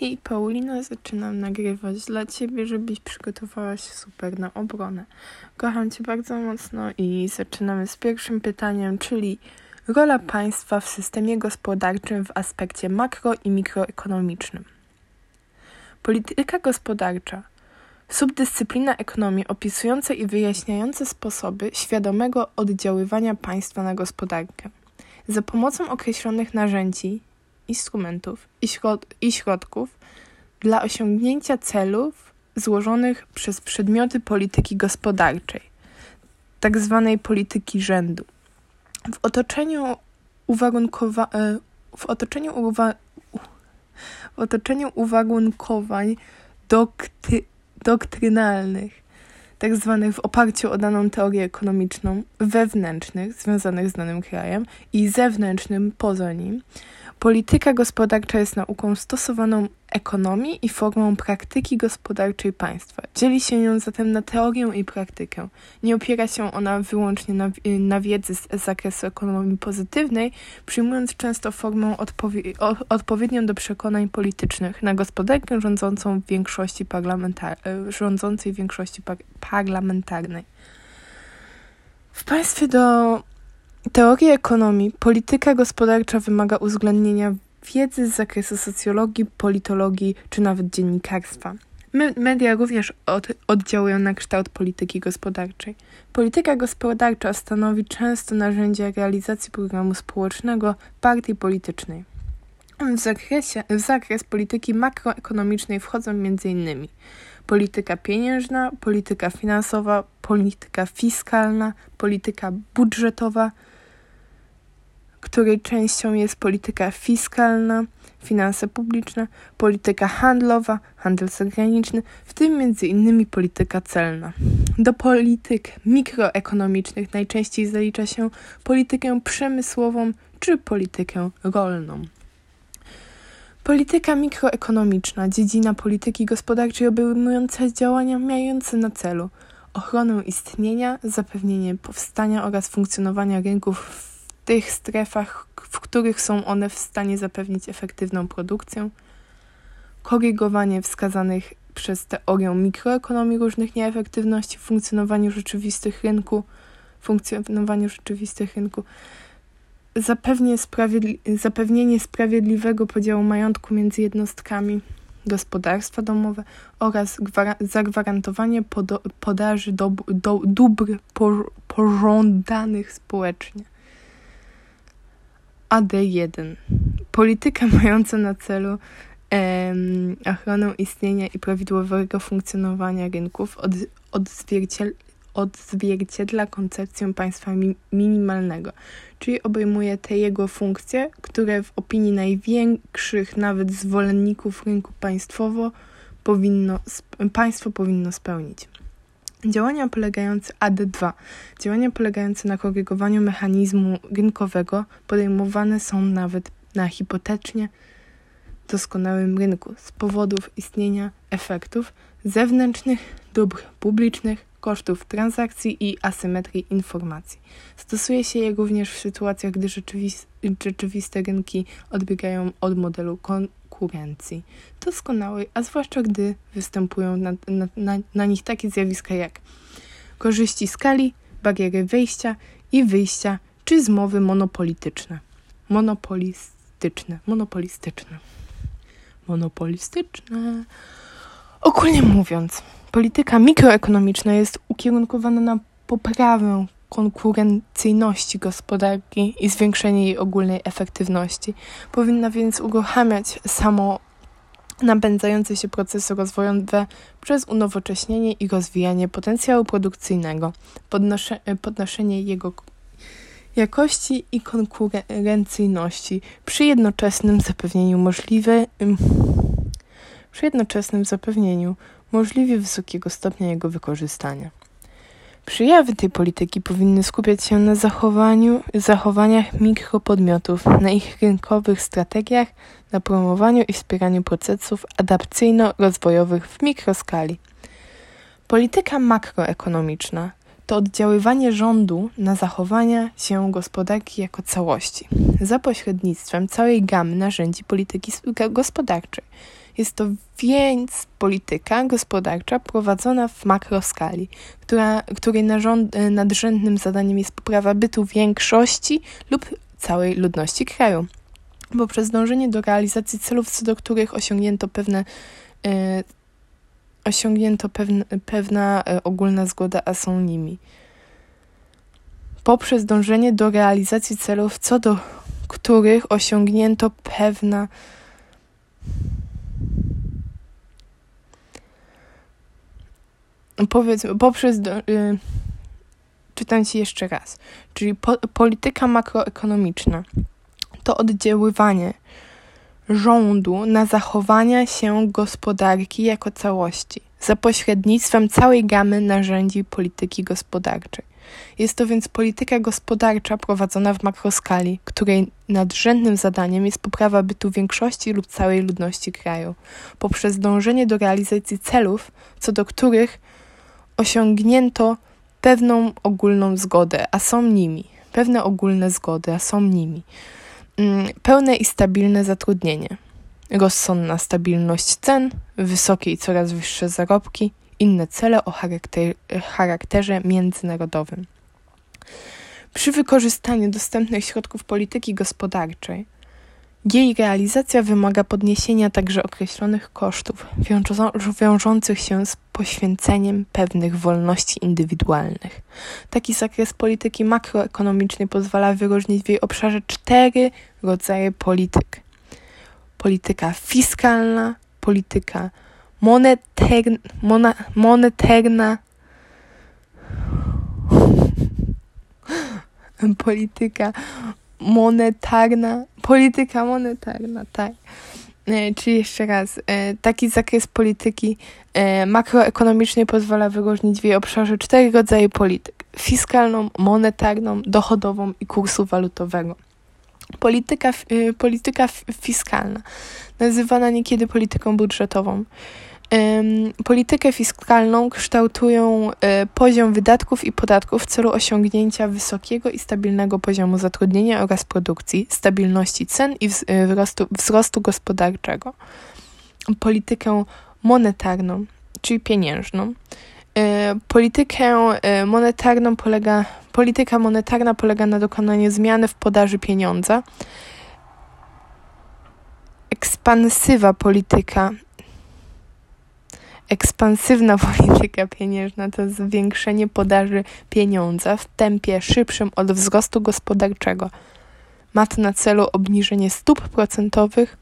I Paulina, zaczynam nagrywać dla Ciebie, żebyś przygotowała się super na obronę. Kocham Cię bardzo mocno i zaczynamy z pierwszym pytaniem, czyli rola państwa w systemie gospodarczym w aspekcie makro i mikroekonomicznym. Polityka gospodarcza subdyscyplina ekonomii opisująca i wyjaśniająca sposoby świadomego oddziaływania państwa na gospodarkę. Za pomocą określonych narzędzi instrumentów i, środ i środków dla osiągnięcia celów złożonych przez przedmioty polityki gospodarczej, tak zwanej polityki rzędu. W otoczeniu uwarunkowa e, w otoczeniu, uwa w otoczeniu uwarunkowań doktry doktrynalnych tak zwanych w oparciu o daną teorię ekonomiczną, wewnętrznych, związanych z danym krajem i zewnętrznym poza nim, Polityka gospodarcza jest nauką stosowaną ekonomii i formą praktyki gospodarczej państwa. Dzieli się ją zatem na teorię i praktykę. Nie opiera się ona wyłącznie na, na wiedzy z, z zakresu ekonomii pozytywnej, przyjmując często formę o, odpowiednią do przekonań politycznych na gospodarkę rządzącą w większości parlamentar, e, rządzącej większości par, parlamentarnej. W państwie do teorii ekonomii polityka gospodarcza wymaga uwzględnienia wiedzy z zakresu socjologii, politologii czy nawet dziennikarstwa. Media również od, oddziałują na kształt polityki gospodarczej. Polityka gospodarcza stanowi często narzędzie realizacji programu społecznego partii politycznej. W, zakresie, w zakres polityki makroekonomicznej wchodzą m.in. polityka pieniężna, polityka finansowa, polityka fiskalna, polityka budżetowa, której częścią jest polityka fiskalna, finanse publiczne, polityka handlowa, handel zagraniczny, w tym m.in. polityka celna. Do polityk mikroekonomicznych najczęściej zalicza się politykę przemysłową czy politykę rolną. Polityka mikroekonomiczna, dziedzina polityki gospodarczej obejmująca działania mające na celu ochronę istnienia, zapewnienie powstania oraz funkcjonowania rynków tych strefach, w których są one w stanie zapewnić efektywną produkcję, korygowanie wskazanych przez teorię mikroekonomii różnych nieefektywności w funkcjonowaniu rzeczywistych rynku, funkcjonowaniu rzeczywistych rynku, sprawiedli zapewnienie sprawiedliwego podziału majątku między jednostkami gospodarstwa domowe oraz zagwarantowanie podaży do do dóbr pożądanych społecznie. AD1. Polityka mająca na celu em, ochronę istnienia i prawidłowego funkcjonowania rynków od, odzwierciedla, odzwierciedla koncepcję państwa mi, minimalnego, czyli obejmuje te jego funkcje, które w opinii największych nawet zwolenników rynku państwowo powinno, państwo powinno spełnić. Działania polegające AD2, działania polegające na korygowaniu mechanizmu rynkowego podejmowane są nawet na hipotetycznie doskonałym rynku z powodów istnienia efektów zewnętrznych, dóbr publicznych, kosztów transakcji i asymetrii informacji. Stosuje się je również w sytuacjach, gdy rzeczywiste rynki odbiegają od modelu kon konkurencji doskonałej, a zwłaszcza gdy występują na, na, na, na nich takie zjawiska jak korzyści skali, bariery wejścia i wyjścia, czy zmowy monopolityczne. Monopolistyczne, monopolistyczne. Monopolistyczne. Ogólnie mówiąc, polityka mikroekonomiczna jest ukierunkowana na poprawę konkurencyjności gospodarki i zwiększenie jej ogólnej efektywności. Powinna więc uruchamiać samo napędzające się procesy rozwojowe przez unowocześnienie i rozwijanie potencjału produkcyjnego, podnoszenie jego jakości i konkurencyjności przy jednoczesnym zapewnieniu możliwe, przy jednoczesnym zapewnieniu możliwie wysokiego stopnia jego wykorzystania. Przejawy tej polityki powinny skupiać się na zachowaniu, zachowaniach mikropodmiotów, na ich rynkowych strategiach, na promowaniu i wspieraniu procesów adapcyjno-rozwojowych w mikroskali. Polityka makroekonomiczna to oddziaływanie rządu na zachowania się gospodarki jako całości za pośrednictwem całej gamy narzędzi polityki gospodarczej. Jest to więc polityka gospodarcza prowadzona w makroskali, która, której narząd, nadrzędnym zadaniem jest poprawa bytu większości lub całej ludności kraju. Poprzez dążenie do realizacji celów, co do których osiągnięto pewne e, osiągnięto pewne, pewna e, ogólna zgoda, a są nimi. Poprzez dążenie do realizacji celów, co do których osiągnięto pewna powiedz, poprzez do, y, czytam ci jeszcze raz, czyli po, polityka makroekonomiczna to oddziaływanie rządu na zachowania się gospodarki jako całości za pośrednictwem całej gamy narzędzi polityki gospodarczej. Jest to więc polityka gospodarcza prowadzona w makroskali, której nadrzędnym zadaniem jest poprawa bytu większości lub całej ludności kraju, poprzez dążenie do realizacji celów, co do których osiągnięto pewną ogólną zgodę, a są nimi, pewne ogólne zgody, a są nimi. Mm, pełne i stabilne zatrudnienie, rozsądna stabilność cen, wysokie i coraz wyższe zarobki, inne cele o charakter charakterze międzynarodowym. Przy wykorzystaniu dostępnych środków polityki gospodarczej jej realizacja wymaga podniesienia także określonych kosztów wiążących się z poświęceniem pewnych wolności indywidualnych. Taki zakres polityki makroekonomicznej pozwala wyróżnić w jej obszarze cztery rodzaje polityk: polityka fiskalna, polityka monetarna, mona, monetarna polityka monetarna, polityka monetarna, tak. E, czyli jeszcze raz, e, taki zakres polityki e, makroekonomicznej pozwala wyróżnić w jej obszarze cztery rodzaje polityk: fiskalną, monetarną, dochodową i kursu walutowego. Polityka, polityka fiskalna, nazywana niekiedy polityką budżetową, Politykę fiskalną kształtują e, poziom wydatków i podatków w celu osiągnięcia wysokiego i stabilnego poziomu zatrudnienia oraz produkcji, stabilności cen i e, wzrostu, wzrostu gospodarczego. Politykę monetarną, czyli pieniężną. E, politykę monetarną polega, polityka monetarna polega na dokonaniu zmiany w podaży pieniądza. Ekspansywa polityka Ekspansywna polityka pieniężna to zwiększenie podaży pieniądza w tempie szybszym od wzrostu gospodarczego. Ma to na celu obniżenie stóp procentowych,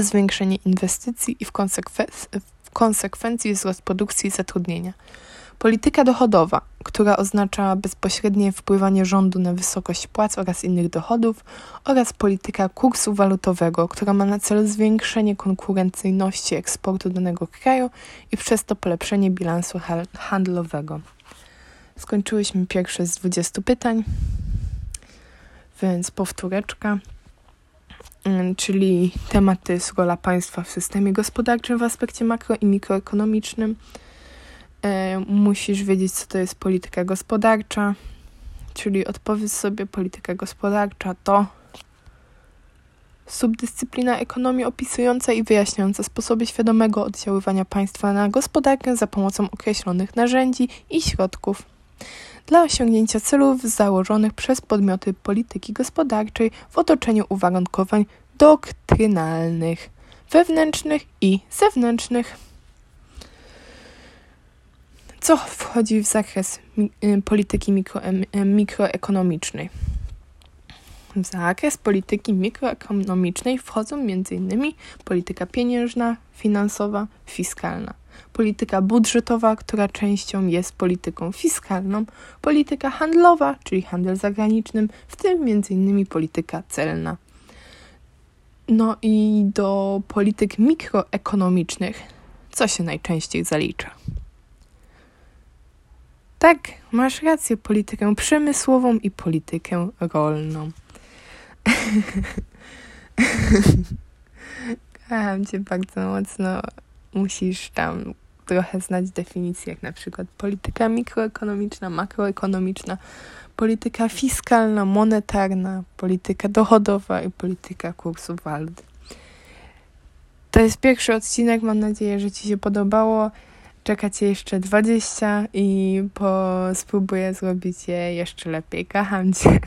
zwiększenie inwestycji i w, konsekwen- w konsekwencji wzrost produkcji i zatrudnienia. Polityka dochodowa, która oznacza bezpośrednie wpływanie rządu na wysokość płac oraz innych dochodów, oraz polityka kursu walutowego, która ma na celu zwiększenie konkurencyjności eksportu danego kraju i przez to polepszenie bilansu handlowego. Skończyłyśmy pierwsze z 20 pytań, więc powtóreczka mm, czyli tematy z rola państwa w systemie gospodarczym w aspekcie makro i mikroekonomicznym, musisz wiedzieć, co to jest polityka gospodarcza, czyli odpowiedz sobie, polityka gospodarcza to subdyscyplina ekonomii opisująca i wyjaśniająca sposoby świadomego oddziaływania państwa na gospodarkę za pomocą określonych narzędzi i środków. Dla osiągnięcia celów założonych przez podmioty polityki gospodarczej w otoczeniu uwarunkowań doktrynalnych, wewnętrznych i zewnętrznych co wchodzi w zakres y, polityki mikro, mikroekonomicznej. W zakres polityki mikroekonomicznej wchodzą m.in. polityka pieniężna, finansowa, fiskalna, polityka budżetowa, która częścią jest polityką fiskalną, polityka handlowa, czyli handel zagraniczny, w tym m.in. polityka celna. No i do polityk mikroekonomicznych, co się najczęściej zalicza? Tak, masz rację, politykę przemysłową i politykę rolną. Kocham cię bardzo mocno. Musisz tam trochę znać definicji, jak na przykład polityka mikroekonomiczna, makroekonomiczna, polityka fiskalna, monetarna, polityka dochodowa i polityka kursu walut. To jest pierwszy odcinek, mam nadzieję, że Ci się podobało. Czekacie jeszcze 20 i po spróbuję zrobić je jeszcze lepiej. Kocham Cię.